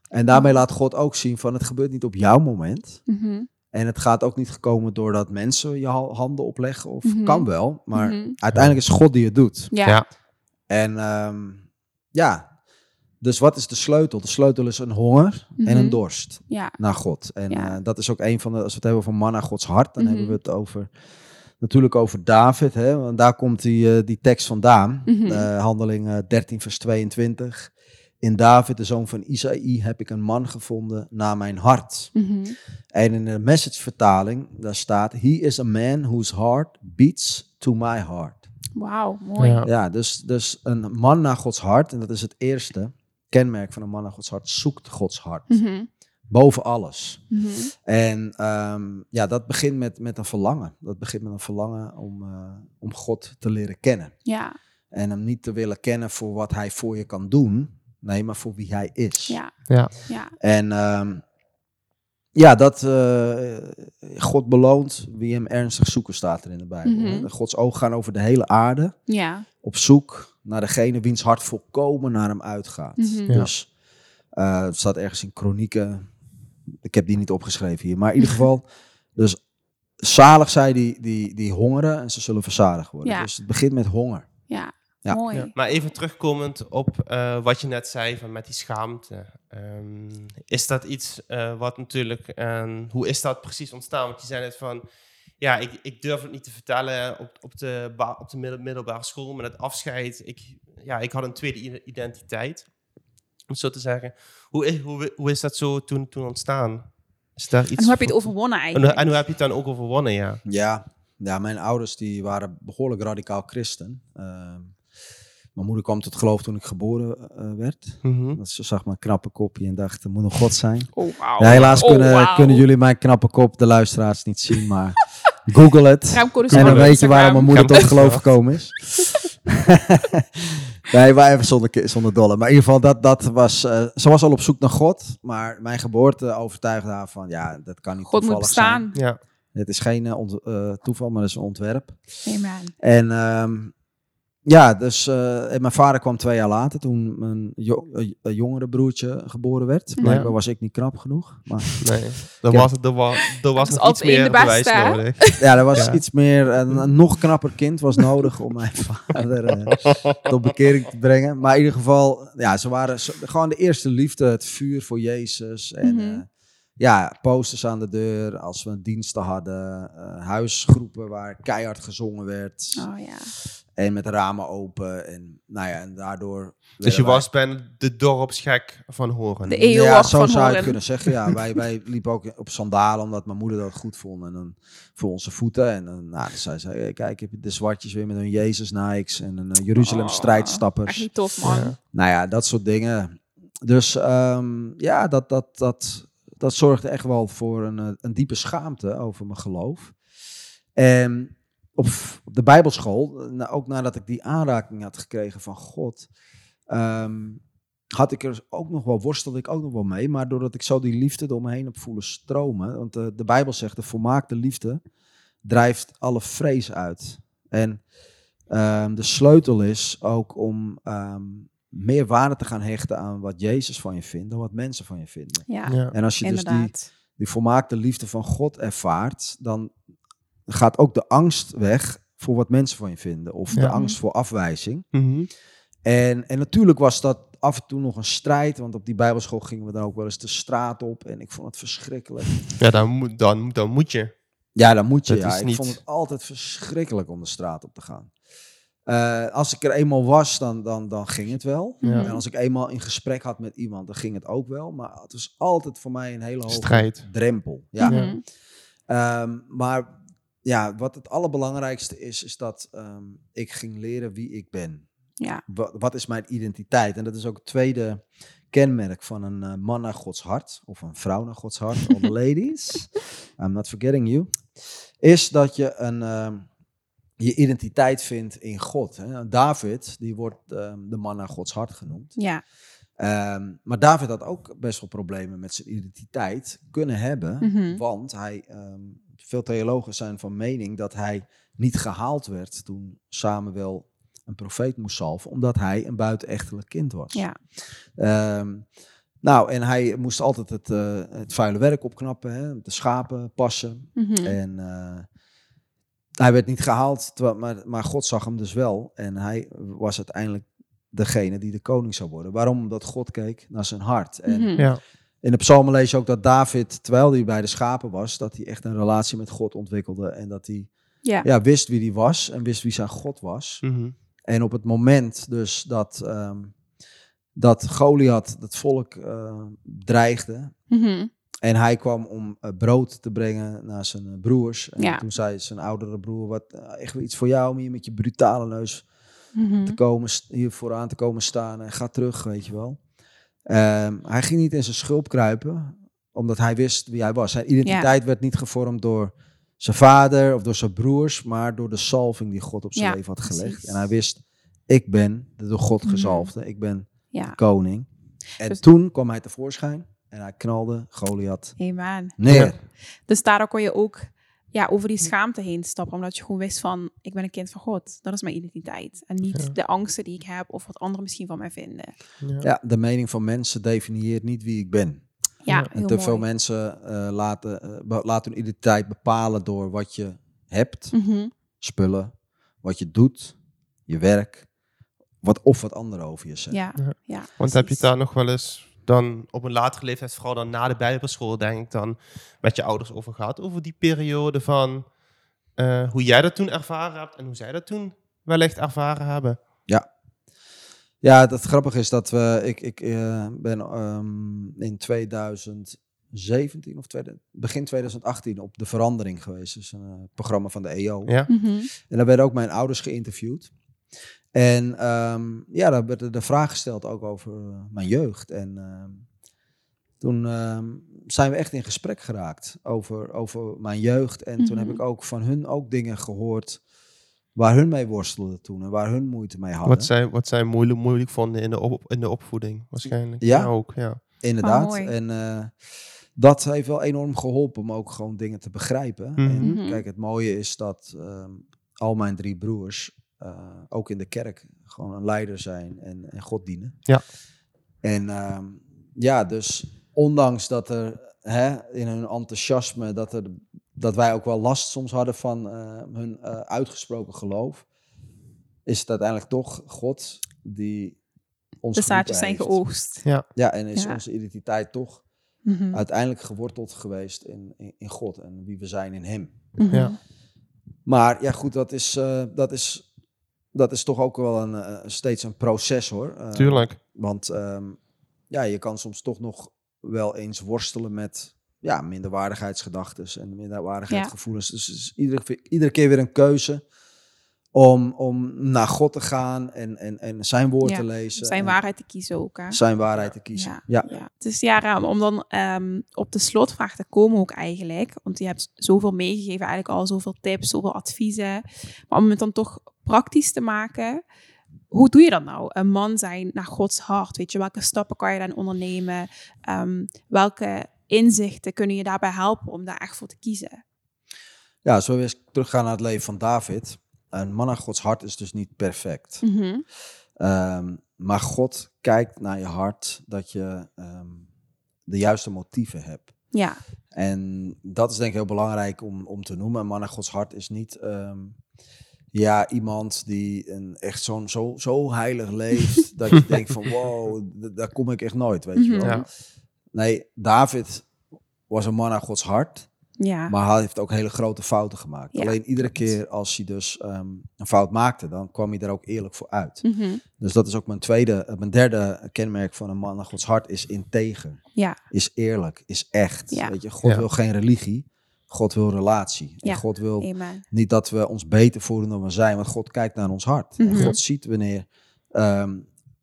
En daarmee laat God ook zien van het gebeurt niet op jouw moment. Mhm. En het gaat ook niet gekomen doordat mensen je ha- handen opleggen. Of Mhm. kan wel, maar Mhm. uiteindelijk is God die het doet. Ja. Ja. En ehm, ja, dus wat is de sleutel? De sleutel is een honger en een dorst Ja. naar God. En Ja. eh, dat is ook een van de, als we het hebben over man naar Gods hart, dan hebben we het over, natuurlijk over David. Hè? Want daar komt die, eh, die tekst vandaan. Eh, handeling eh, 13 vers 22. In David, de zoon van Isaïe, heb ik een man gevonden naar mijn hart. Mhm. En in de message vertaling, daar staat, he is a man whose heart beats to my heart. Wauw, mooi. Ja. Ja, dus, dus een man naar Gods hart, en dat is het eerste kenmerk van een man naar Gods hart, zoekt Gods hart. Mhm. Boven alles. Mhm. En ehm, ja, dat begint met, met een verlangen. Dat begint met een verlangen om, eh, om God te leren kennen. Ja, En hem niet te willen kennen voor wat hij voor je kan doen. Nee, maar voor wie hij is. ja, Ja. ja. En ehm, ja, dat eh, God beloont wie hem ernstig zoeken, staat er in de Bijbel. Mhm. Gods ogen gaan over de hele aarde Ja. op zoek naar degene wiens hart volkomen naar hem uitgaat. Mhm. Ja. Dus eh, het staat ergens in Kronieken. Ik heb die niet opgeschreven hier, maar in ieder geval. Dus zalig zij die, die, die hongeren en ze zullen verzadigd worden. Ja. Dus het begint met honger. Ja. Ja. Mooi. Ja. Maar even terugkomend op eh, wat je net zei van met die schaamte. Ehm, is dat iets eh, wat natuurlijk, en hoe is dat precies ontstaan? Want je zei net van, ja, ik, ik durf het niet te vertellen op, op de, op de middel- middelbare school, met het afscheid. Ik, ja, ik had een tweede identiteit, het zo te zeggen. Hoe is, hoe, hoe is dat zo toen, toen ontstaan? Is daar iets En hoe heb je het overwonnen en, hoe- eigenlijk? en hoe heb je het dan ook overwonnen, ja? Ja, ja mijn ouders die waren behoorlijk radicaal christen. Ehm, mijn moeder kwam tot geloof toen ik geboren eh, werd. Mhm. Dat ze zag mijn knappe kopje en dacht, er moet nog God zijn. Oh. Ja, helaas Oh, kunnen, kunnen jullie mijn knappe kop, de luisteraars, niet zien. Maar Google het. En dan weet je waarom mijn moeder tot geloof gekomen is. nee, maar even zonder, zonder dolle. Maar in ieder geval, dat, dat was, eh, ze was al op zoek naar God. Maar mijn geboorte overtuigde haar van, ja, dat kan niet God moet toevallig zijn. bestaan. Ja. Het is geen eh, ont- eh, toeval, maar het is een ontwerp. Amen. En ehm, ja, dus eh, en mijn vader kwam twee jaar later toen mijn jo- eh, eh, jongere broertje geboren werd. Blijkbaar was ik niet knap genoeg. Maar Nee. Er Ja. was, er was, er was nog iets meer bewijs nodig. ja, er was Ja. iets meer, een, een nog knapper kind was nodig om mijn vader tot bekering te brengen. Maar in ieder geval, ja, ze waren gewoon de eerste liefde, het vuur voor Jezus. En Mhm. eh, ja, posters aan de deur als we diensten hadden. eh, huisgroepen waar keihard gezongen werd. Oh ja. En met ramen open. En nou ja, en daardoor... Dus je wij- was bijna de dorpsgek van Horen. De eeuw ja, zo van zou je kunnen zeggen. Ja, wij, wij liepen ook op sandalen omdat mijn moeder dat goed vond. En dan voor onze voeten. En dan, nou, dan zei ze, hey, kijk, heb je de zwartjes weer met hun Jezus Nikes en een eh, Jeruzalem Oh, strijdstappers. Echt niet tof, man. Ja. Nou ja, dat soort dingen. Dus ehm, ja, dat, dat, dat, dat zorgde echt wel voor een, eh, een diepe schaamte over mijn geloof. En op, op de Bijbelschool, ook nadat ik die aanraking had gekregen van God, ehm, had ik er ook nog wel, worstelde ik ook nog wel mee. Maar doordat ik zo die liefde door me heen heb voelen stromen. Want de, de Bijbel zegt, de volmaakte liefde drijft alle vrees uit. En ehm, de sleutel is ook om ehm, meer waarde te gaan hechten aan wat Jezus van je vindt dan wat mensen van je vinden. Ja, Ja. En als je dus die, die volmaakte liefde van God ervaart, dan gaat ook de angst weg voor wat mensen van je vinden. Of de angst voor afwijzing. Mhm. En, en natuurlijk was dat af en toe nog een strijd, want op die bijbelschool gingen we dan ook wel eens de straat op. En ik vond het verschrikkelijk. Ja, dan moet, dan, dan moet je. Ja, dan moet je. Dat Ja. Ik niet- vond het altijd verschrikkelijk om de straat op te gaan. Eh, als ik er eenmaal was, dan, dan, dan ging het wel. Ja. En als ik eenmaal in gesprek had met iemand, dan ging het ook wel. Maar het was altijd voor mij een hele hoge Strijd. drempel. Ja. Mhm. Ehm, maar ja, wat het allerbelangrijkste is, is dat ehm, ik ging leren wie ik ben. Ja. Wat, wat is mijn identiteit? En dat is ook het tweede kenmerk van een eh, man naar Gods hart. Of een vrouw naar Gods hart. All the ladies. I'm not forgetting you. Is dat je een, ehm, je identiteit vindt in God. Hè? David, die wordt ehm, de man naar Gods hart genoemd. Ja. Maar David had ook best wel problemen met zijn identiteit kunnen hebben. Mhm. Want hij, veel theologen zijn van mening dat hij niet gehaald werd toen Samuel een profeet moest salven, omdat hij een buitenechtelijk kind was. Ja. Ehm, nou, en hij moest altijd het, eh, het vuile werk opknappen, hè, de schapen passen. Mhm. En eh, hij werd niet gehaald, terwijl, maar, maar God zag hem dus wel. En hij was uiteindelijk degene die de koning zou worden. Waarom? Omdat God keek naar zijn hart. En Mhm. Ja. In de psalmen lees je ook dat David, terwijl hij bij de schapen was, dat hij echt een relatie met God ontwikkelde. En dat hij Ja. ja, wist wie hij was en wist wie zijn God was. Mhm. En op het moment dus dat, ehm, dat Goliath het volk eh, dreigde, Mhm. en hij kwam om eh, brood te brengen naar zijn eh, broers. En Ja. toen zei zijn oudere broer, wat, echt weer iets voor jou om hier met je brutale neus Mhm. te komen, hier vooraan te komen staan en ga terug, weet je wel. Ehm, hij ging niet in zijn schulp kruipen, omdat hij wist wie hij was. Zijn identiteit werd niet gevormd door zijn vader of door zijn broers, maar door de salving die God op zijn Ja, leven had gelegd. precies. En hij wist, ik ben de door God Mhm. gezalfde, ik ben Ja. koning. En Dus- toen kwam hij tevoorschijn en hij knalde Goliath Amen. neer. Dus daardoor kon je ook ja, over die schaamte heen stappen. Omdat je gewoon wist van, ik ben een kind van God. Dat is mijn identiteit. En niet Ja. de angsten die ik heb of wat anderen misschien van mij vinden. Ja. Ja, de mening van mensen definieert niet wie ik ben. Ja, En heel te mooi. veel mensen eh, laten, eh, be- laten hun identiteit bepalen door wat je hebt, Mhm. spullen, wat je doet, je werk, wat, of wat anderen over je zeggen. Ja, Ja. ja. Want heb je daar nog wel eens dan op een latere leeftijd, vooral dan na de bijbelschool, denk ik dan, met je ouders over gehad? Over die periode van eh, hoe jij dat toen ervaren hebt en hoe zij dat toen wellicht ervaren hebben. Ja, het grappige is dat we, ik, ik eh, ben ehm, in 2017 of tweede, begin 2018 op De Verandering geweest. Dus een eh, programma van de EO. Ja? Mhm. En daar werden ook mijn ouders geïnterviewd. En ehm, ja, daar werd de vraag gesteld ook over eh, mijn jeugd. En ehm, toen ehm, zijn we echt in gesprek geraakt over, over mijn jeugd. En toen heb Mhm. ik ook van hun ook dingen gehoord waar hun mee worstelden toen en waar hun moeite mee hadden. Wat zij, wat zij moeilijk, moeilijk vonden in de, op, in de opvoeding, waarschijnlijk. Ja. ook, ja. Inderdaad. Oh, en eh, dat heeft wel enorm geholpen om ook gewoon dingen te begrijpen. Mhm. En Mhm. kijk, het mooie is dat ehm, al mijn drie broers eh, ook in de kerk gewoon een leider zijn en, en God dienen. Ja. En ehm, ja, dus ondanks dat er hè, in hun enthousiasme, dat, er, dat wij ook wel last soms hadden van eh, hun eh, uitgesproken geloof, is het uiteindelijk toch God die ons De zaadjes zijn geoogst. Ja, en is Ja. onze identiteit toch Mhm. uiteindelijk geworteld geweest in, in, in God en wie we zijn in Hem. Mhm. Ja. Maar ja, goed, dat is, eh, dat is, dat is toch ook wel een, eh, steeds een proces hoor. Eh, Tuurlijk. Want ehm, ja, je kan soms toch nog wel eens worstelen met ja, minderwaardigheidsgedachten en minderwaardigheidsgevoelens. Dus het is iedere, iedere keer weer een keuze om, om naar God te gaan en, en, en zijn woord Ja, te lezen. Zijn waarheid te kiezen ook. Hè? Zijn waarheid te kiezen. Ja, Ja. ja. Dus ja, Raam, om dan ehm, op de slotvraag te komen ook eigenlijk. Want je hebt zoveel meegegeven, eigenlijk al zoveel tips, zoveel adviezen. Maar om het dan toch praktisch te maken, hoe doe je dat nou? Een man zijn naar Gods hart, weet je? Welke stappen kan je dan ondernemen? Ehm, welke inzichten kunnen je daarbij helpen om daar echt voor te kiezen? Ja, zo eens teruggaan naar het leven van David. Een man naar Gods hart is dus niet perfect. Mhm. Ehm, maar God kijkt naar je hart dat je ehm, de juiste motieven hebt. Ja, En dat is denk ik heel belangrijk om, om te noemen. Een man naar Gods hart is niet ja, iemand die een, echt zo'n, zo, zo heilig leeft. dat je denkt van wow, daar kom ik echt nooit, weet je Mhm. wel. Ja. Nee, David was een man naar Gods hart. ja. Maar hij heeft ook hele grote fouten gemaakt. Ja, Alleen iedere keer als hij dus ehm, een fout maakte, dan kwam hij er ook eerlijk voor uit. Mhm. Dus dat is ook mijn tweede, eh, mijn derde kenmerk van een man naar Gods hart is integer, ja, is eerlijk, is echt. Ja. Weet je, God Ja. wil geen religie, God wil relatie. En Ja. God wil amen. niet dat we ons beter voelen dan we zijn, want God kijkt naar ons hart. Mhm. En God ziet wanneer, ehm,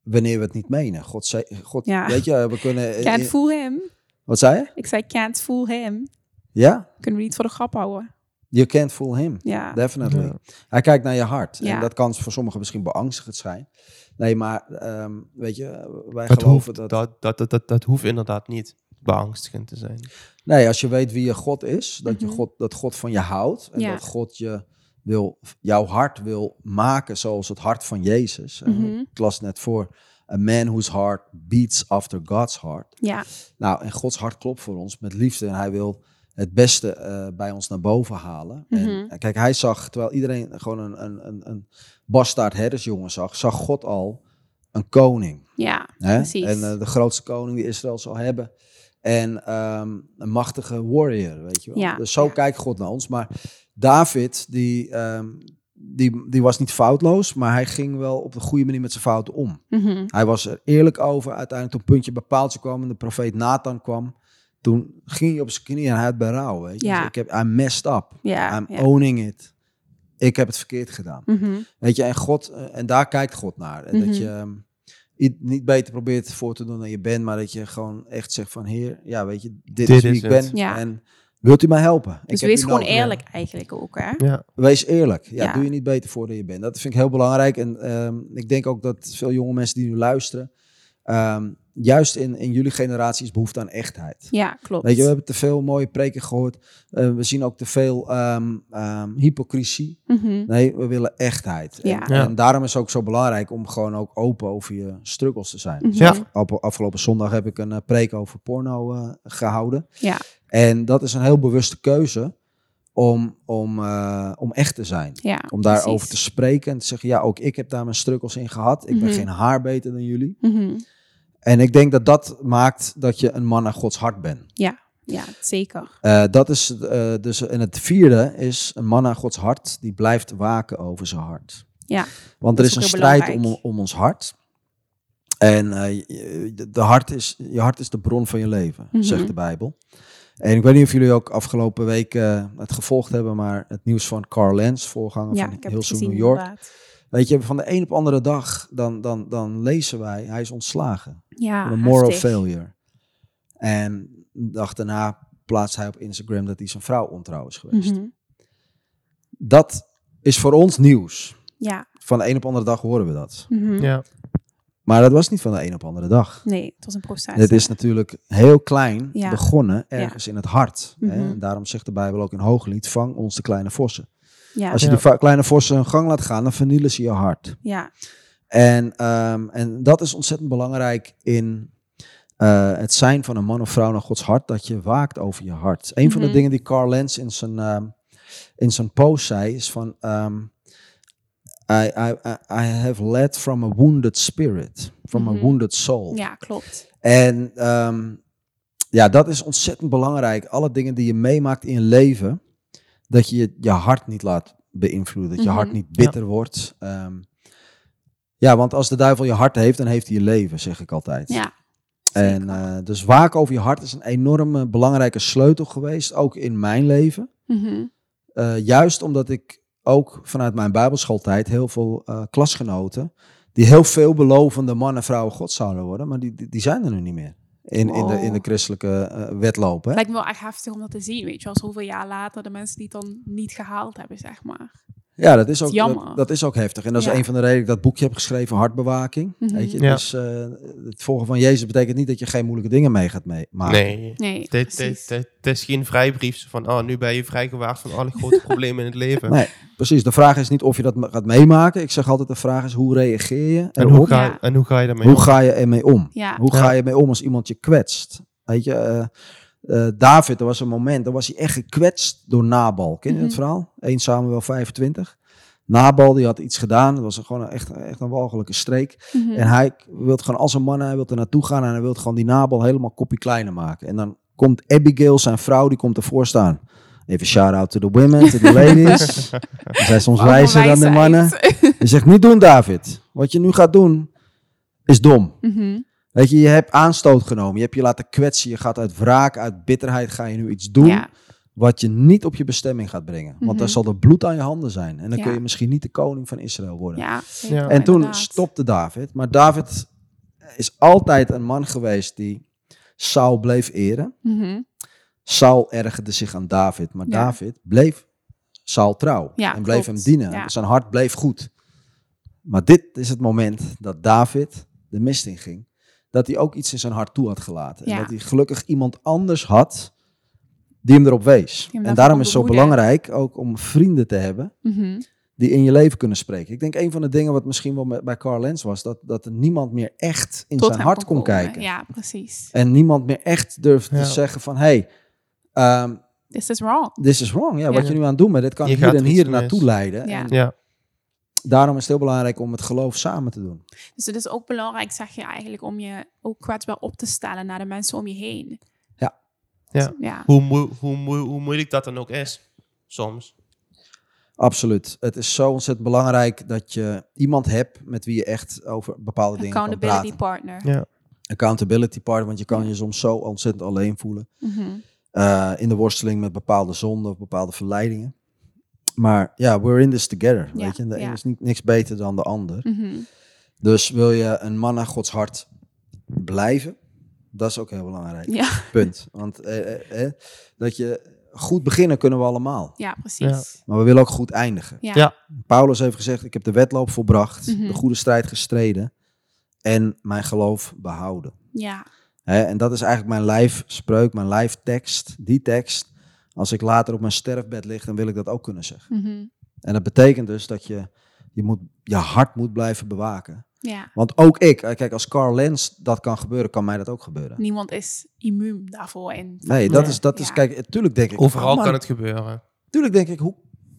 wanneer we het niet menen. God, zei, God Ja. weet je, we kunnen. Can't fool him. wat zei je? Ik zei can't fool him. Ja, Kunnen we niet voor de grap houden? you can't fool him. Ja. Definitely. Ja. Hij kijkt naar je hart. Ja. En dat kan voor sommigen misschien beangstigend zijn. Nee, maar ehm, weet je, wij geloven hoeft, dat, dat, dat, dat, dat hoeft inderdaad niet beangstigend te zijn. Nee, als je weet wie je God is, dat, je Mhm. God, dat God van je houdt. En Ja. dat God je wil, jouw hart wil maken zoals het hart van Jezus. En Mhm. Ik las net voor, a man whose heart beats after God's heart. Ja, Nou, en Gods hart klopt voor ons met liefde. En hij wil het beste eh, bij ons naar boven halen. Mhm. En kijk, hij zag, terwijl iedereen gewoon een, een, een, een bastaard herdersjongen zag, zag God al een koning. ja, Hè? precies. En eh, de grootste koning die Israël zal hebben. En ehm, een machtige warrior, weet je wel. Ja, Dus zo ja. kijkt God naar ons. Maar David, die, ehm, die, die was niet foutloos, maar hij ging wel op de goede manier met zijn fouten om. Mhm. Hij was er eerlijk over. Uiteindelijk toen puntje bij paaltje kwam en de profeet Nathan kwam. Toen ging hij op zijn knieën en hij had berouw. Weet je. Ja. Dus ik heb, I messed up. Ja, I'm ja. owning it. Ik heb het verkeerd gedaan. Mhm. Weet je, en, God, eh, en daar kijkt God naar. En Mhm. dat je ehm, niet beter probeert voor te doen dan je bent, maar dat je gewoon echt zegt van Heer, ja weet je, dit, Dit is wie is ik het. ben. Ja. En wilt u mij helpen? Dus heb wees gewoon nodig. eerlijk eigenlijk ook, hè? Ja, Wees eerlijk. Ja, Ja. doe je niet beter voor dan je bent. Dat vind ik heel belangrijk. En ehm, ik denk ook dat veel jonge mensen die nu luisteren, ehm, juist in, in jullie generatie is behoefte aan echtheid. Ja, klopt. Weet je, we hebben te veel mooie preken gehoord. Eh, we zien ook te veel ehm, ehm, hypocrisie. Mhm. Nee, we willen echtheid. En, Ja. En daarom is het ook zo belangrijk om gewoon ook open over je struggles te zijn. Mhm. Ja. Af- Afgelopen zondag heb ik een eh, preek over porno eh, gehouden. Ja. En dat is een heel bewuste keuze om, om, eh, om echt te zijn. Ja, Om daarover precies. te spreken en te zeggen, ja, ook ik heb daar mijn struggles in gehad. Ik ben Mhm. geen haar beter dan jullie. Mhm. En ik denk dat dat maakt dat je een man naar Gods hart bent. Ja, zeker. Eh, dat is eh, dus, en het vierde is een man naar Gods hart die blijft waken over zijn hart. Ja, Want er is is een strijd om, om ons hart. En eh, je- de, hart is, je hart is de bron van je leven, Mhm. zegt de Bijbel. En ik weet niet of jullie ook afgelopen week het gevolgd hebben, maar het nieuws van Carl Lentz, voorganger ja van Hillsong gezien New York. inderdaad. Weet je, van de een op andere dag, dan, dan, dan lezen wij, hij is ontslagen. Ja, een moral heftig. failure. En de dag daarna plaatst hij op Instagram dat hij zijn vrouw ontrouw is geweest. Mhm. Dat is voor ons nieuws. Ja. Van de een op andere dag horen we dat. Mhm. Ja. Maar dat was niet van de een op andere dag. Nee, het was een proces. Dit is natuurlijk heel klein Ja. begonnen, ergens in het hart. Hè? Mhm. En daarom zegt de Bijbel ook in Hooglied, vang ons de kleine vossen. Ja. Als je Ja. die kleine vossen hun gang laat gaan, dan vernielen ze je hart. ja. En, ehm, en dat is ontzettend belangrijk in eh, het zijn van een man of vrouw naar Gods hart, dat je waakt over je hart. Een van de Mhm. dingen die Carl Lenz in zijn, ehm, in zijn post zei, is van... ehm, I, I, I have led from a wounded spirit, from a Mhm. wounded soul. ja, klopt. En ehm, ja, dat is ontzettend belangrijk. Alle dingen die je meemaakt in je leven, dat je je, hart niet laat beïnvloeden. Dat je Mhm. hart niet bitter wordt. Ehm, ja, want als de duivel je hart heeft, dan heeft hij je leven, zeg ik altijd. Ja. en eh, dus waken over je hart is een enorme belangrijke sleutel geweest, ook in mijn leven. Mhm. Eh, juist omdat ik ook vanuit mijn bijbelschooltijd heel veel eh, klasgenoten, die heel veelbelovende mannen en vrouwen God zouden worden, maar die, die, die zijn er nu niet meer. In, in, de, in de christelijke eh, wedloop. Hè? Lijkt me wel echt heftig om dat te zien, weet je wel. Zoveel jaar later de mensen die het dan niet gehaald hebben, zeg maar. Ja, dat is ook, jammer. dat, dat is ook heftig. En dat is Ja. een van de redenen dat ik dat boekje heb geschreven, Hartbewaking. Mhm. Weet je? Ja. Dus eh, het volgen van Jezus betekent niet dat je geen moeilijke dingen mee gaat mee maken. Nee. Nee, Dit, dit, precies. dit, dit is geen vrijbrief van, oh, nu ben je vrijgewaard van alle grote problemen in het leven. Nee, precies. De vraag is niet of je dat gaat meemaken. Ik zeg altijd, de vraag is hoe reageer je En hoe, ga, Ja. en hoe ga je daarmee Hoe om? ga je ermee om? Ja. Hoe Ja. ga je ermee om als iemand je kwetst? Weet je, eh, eh, David, er was een moment, dan was hij echt gekwetst door Nabal. Ken je Mhm. het verhaal? 1 Samuel 25. Nabal, die had iets gedaan. Dat was gewoon echt, echt een walgelijke streek. Mhm. En hij wil gewoon als een man, hij wil er naartoe gaan en hij wil gewoon die Nabal helemaal kopie kleiner maken. En dan komt Abigail, zijn vrouw, die komt ervoor staan. Even shout-out to the women, to the ladies. Ze zijn soms wijzer dan de mannen. Je zegt niet doen, David. Wat je nu gaat doen, is dom. Mhm. Weet je, je hebt aanstoot genomen. Je hebt je laten kwetsen. Je gaat uit wraak, uit bitterheid ga je nu iets doen Ja. wat je niet op je bestemming gaat brengen. Want dan Mhm. zal er bloed aan je handen zijn. En dan Ja. kun je misschien niet de koning van Israël worden. Ja, en toen inderdaad. stopte David. Maar David is altijd een man geweest die Saul bleef eren. Mhm. Saul ergerde zich aan David. Maar Ja. David bleef Saul trouw. Ja, en bleef klopt. hem dienen. Ja. Zijn hart bleef goed. Maar dit is het moment dat David de mist in ging. Dat hij ook iets in zijn hart toe had gelaten. Ja. En dat hij gelukkig iemand anders had die hem erop wees. hem En daarom is het zo belangrijk ook om vrienden te hebben Mhm. die in je leven kunnen spreken. Ik denk een van de dingen wat misschien wel met, bij Carl Lenz was, dat, dat er niemand meer echt in Tot zijn hart kon komen. kijken. Ja, precies. En niemand meer echt durfde Ja. te zeggen van, hey, ehm, This is wrong. this is wrong. Ja, wat je nu aan het doen bent, dit kan Je hier en er hier naartoe leiden. Ja. En Ja, daarom is het heel belangrijk om het geloof samen te doen. Dus het is ook belangrijk, zeg je eigenlijk, om je ook kwetsbaar op te stellen naar de mensen om je heen. Ja. Ja. ja. hoe, hoe, hoe moeilijk dat dan ook is, soms. Absoluut. Het is zo ontzettend belangrijk dat je iemand hebt met wie je echt over bepaalde dingen kan Accountability praten. partner. Ja. Accountability partner, want je kan je soms zo ontzettend alleen voelen. Mhm. eh, in de worsteling met bepaalde zonden of bepaalde verleidingen. Maar ja, we're in this together. Ja, Weet je? De ja. een is niet, niks beter dan de ander. Mhm. Dus wil je een man naar Gods hart blijven, dat is ook heel belangrijk. Ja. Punt. Want eh, eh, eh, dat je goed beginnen kunnen we allemaal. ja, precies. Maar we willen ook goed eindigen. Ja. Ja. Paulus heeft gezegd: Ik heb de wedloop volbracht, Mhm. de goede strijd gestreden en mijn geloof behouden. Ja. Hè, en dat is eigenlijk mijn lijfspreuk, mijn lijftekst. Die tekst, als ik later op mijn sterfbed lig, dan wil ik dat ook kunnen zeggen. Mhm. En dat betekent dus dat je je, moet, je hart moet blijven bewaken. ja. Want ook ik, eh, kijk, als Carl Lenz dat kan gebeuren, kan mij dat ook gebeuren. Niemand is immuun daarvoor. En Nee, dat Ja. is, dat is Ja. kijk, natuurlijk denk ik. Overal oh kan het gebeuren. Tuurlijk denk ik, hoe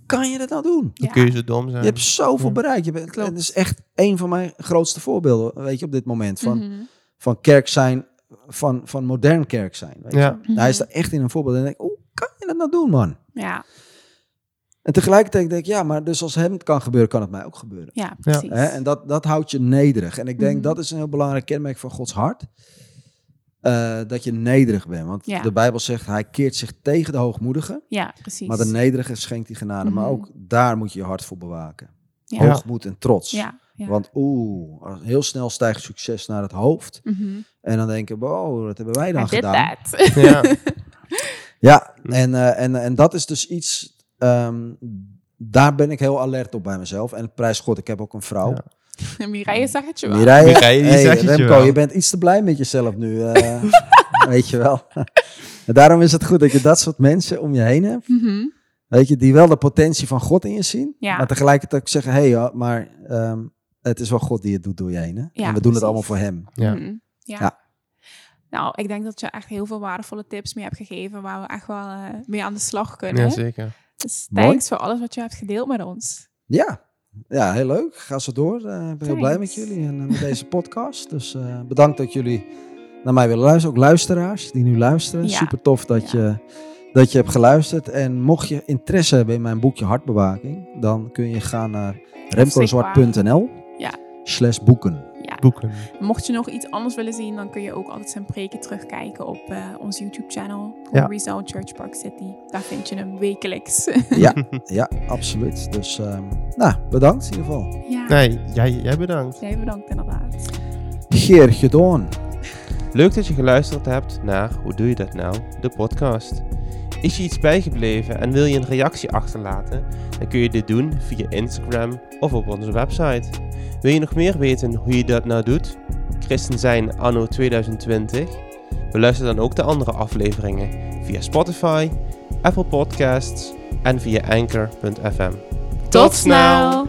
kan je dat nou doen? Dan Ja. kun je zo dom zijn. Je hebt zoveel Ja. bereikt. Je bent, het is echt een van mijn grootste voorbeelden, weet je, op dit moment. Van, Mhm. van kerk zijn, van, van modern kerk zijn. Weet je. Ja. Hij is daar echt in een voorbeeld. En ik denk, kan je dat nou doen, man? Ja. En tegelijkertijd denk ik, ja, maar dus als hem het kan gebeuren, kan het mij ook gebeuren. ja, precies. Hè? En dat, dat houdt je nederig. En ik denk, Mhm. dat is een heel belangrijk kenmerk van Gods hart. Eh, dat je nederig bent. Want Ja. de Bijbel zegt, hij keert zich tegen de hoogmoedigen. Ja, precies. Maar de nederige schenkt die genade. Maar Mhm. ook daar moet je je hart voor bewaken. ja. Hoogmoed en trots. Ja. Ja. Want oeh, als- heel snel stijgt succes naar het hoofd. Mhm. En dan denken we, oh, wat hebben wij dan I did gedaan? that. Ja, Ja, en, eh, en, en dat is dus iets, ehm, daar ben ik heel alert op bij mezelf. En prijs God, ik heb ook een vrouw. Ja. Mireille zag het je wel. Mireille, Mireille, die hey, zegt het je Remco, wel. je bent iets te blij met jezelf nu. eh, weet je wel. en daarom is het goed dat je dat soort mensen om je heen hebt. Mhm. Weet je, die wel de potentie van God in je zien. Ja. Maar tegelijkertijd ook zeggen, hé, hey, maar ehm, het is wel God die het doet door je heen. Hè? Ja, en we doen het allemaal voor hem. Ja. Mhm. ja. Ja. Nou, ik denk dat je echt heel veel waardevolle tips mee hebt gegeven waar we echt wel eh, mee aan de slag kunnen. ja, zeker. Dus Mooi. thanks voor alles wat je hebt gedeeld met ons. Ja. ja, heel leuk. Ga zo door. Eh, ik ben heel blij met jullie en eh, met deze podcast. Dus eh, bedankt dat jullie naar mij willen luisteren. Ook luisteraars die nu luisteren. Ja. Super tof dat, Ja. je, dat je hebt geluisterd. En mocht je interesse hebben in mijn boekje Hartbewaking, dan kun je gaan naar remcozwart.nl Ja. slash boeken. Boeken. Mocht je nog iets anders willen zien, dan kun je ook altijd zijn preken terugkijken op eh, ons YouTube-channel. Ja. Church Park City. Daar vind je hem wekelijks. Ja, ja, absoluut. Dus ehm, nou, bedankt in ieder geval. ja. Nee, jij, jij bedankt. Jij bedankt inderdaad. Geer gedaan. Leuk dat je geluisterd hebt naar Hoe doe je dat nou? De podcast. Is je iets bijgebleven en wil je een reactie achterlaten? Dan kun je dit doen via Instagram of op onze website. Wil je nog meer weten hoe je dat nou doet? Christen zijn anno 2020? Beluister dan ook de andere afleveringen via Spotify, Apple Podcasts en via anchor.fm. Tot snel!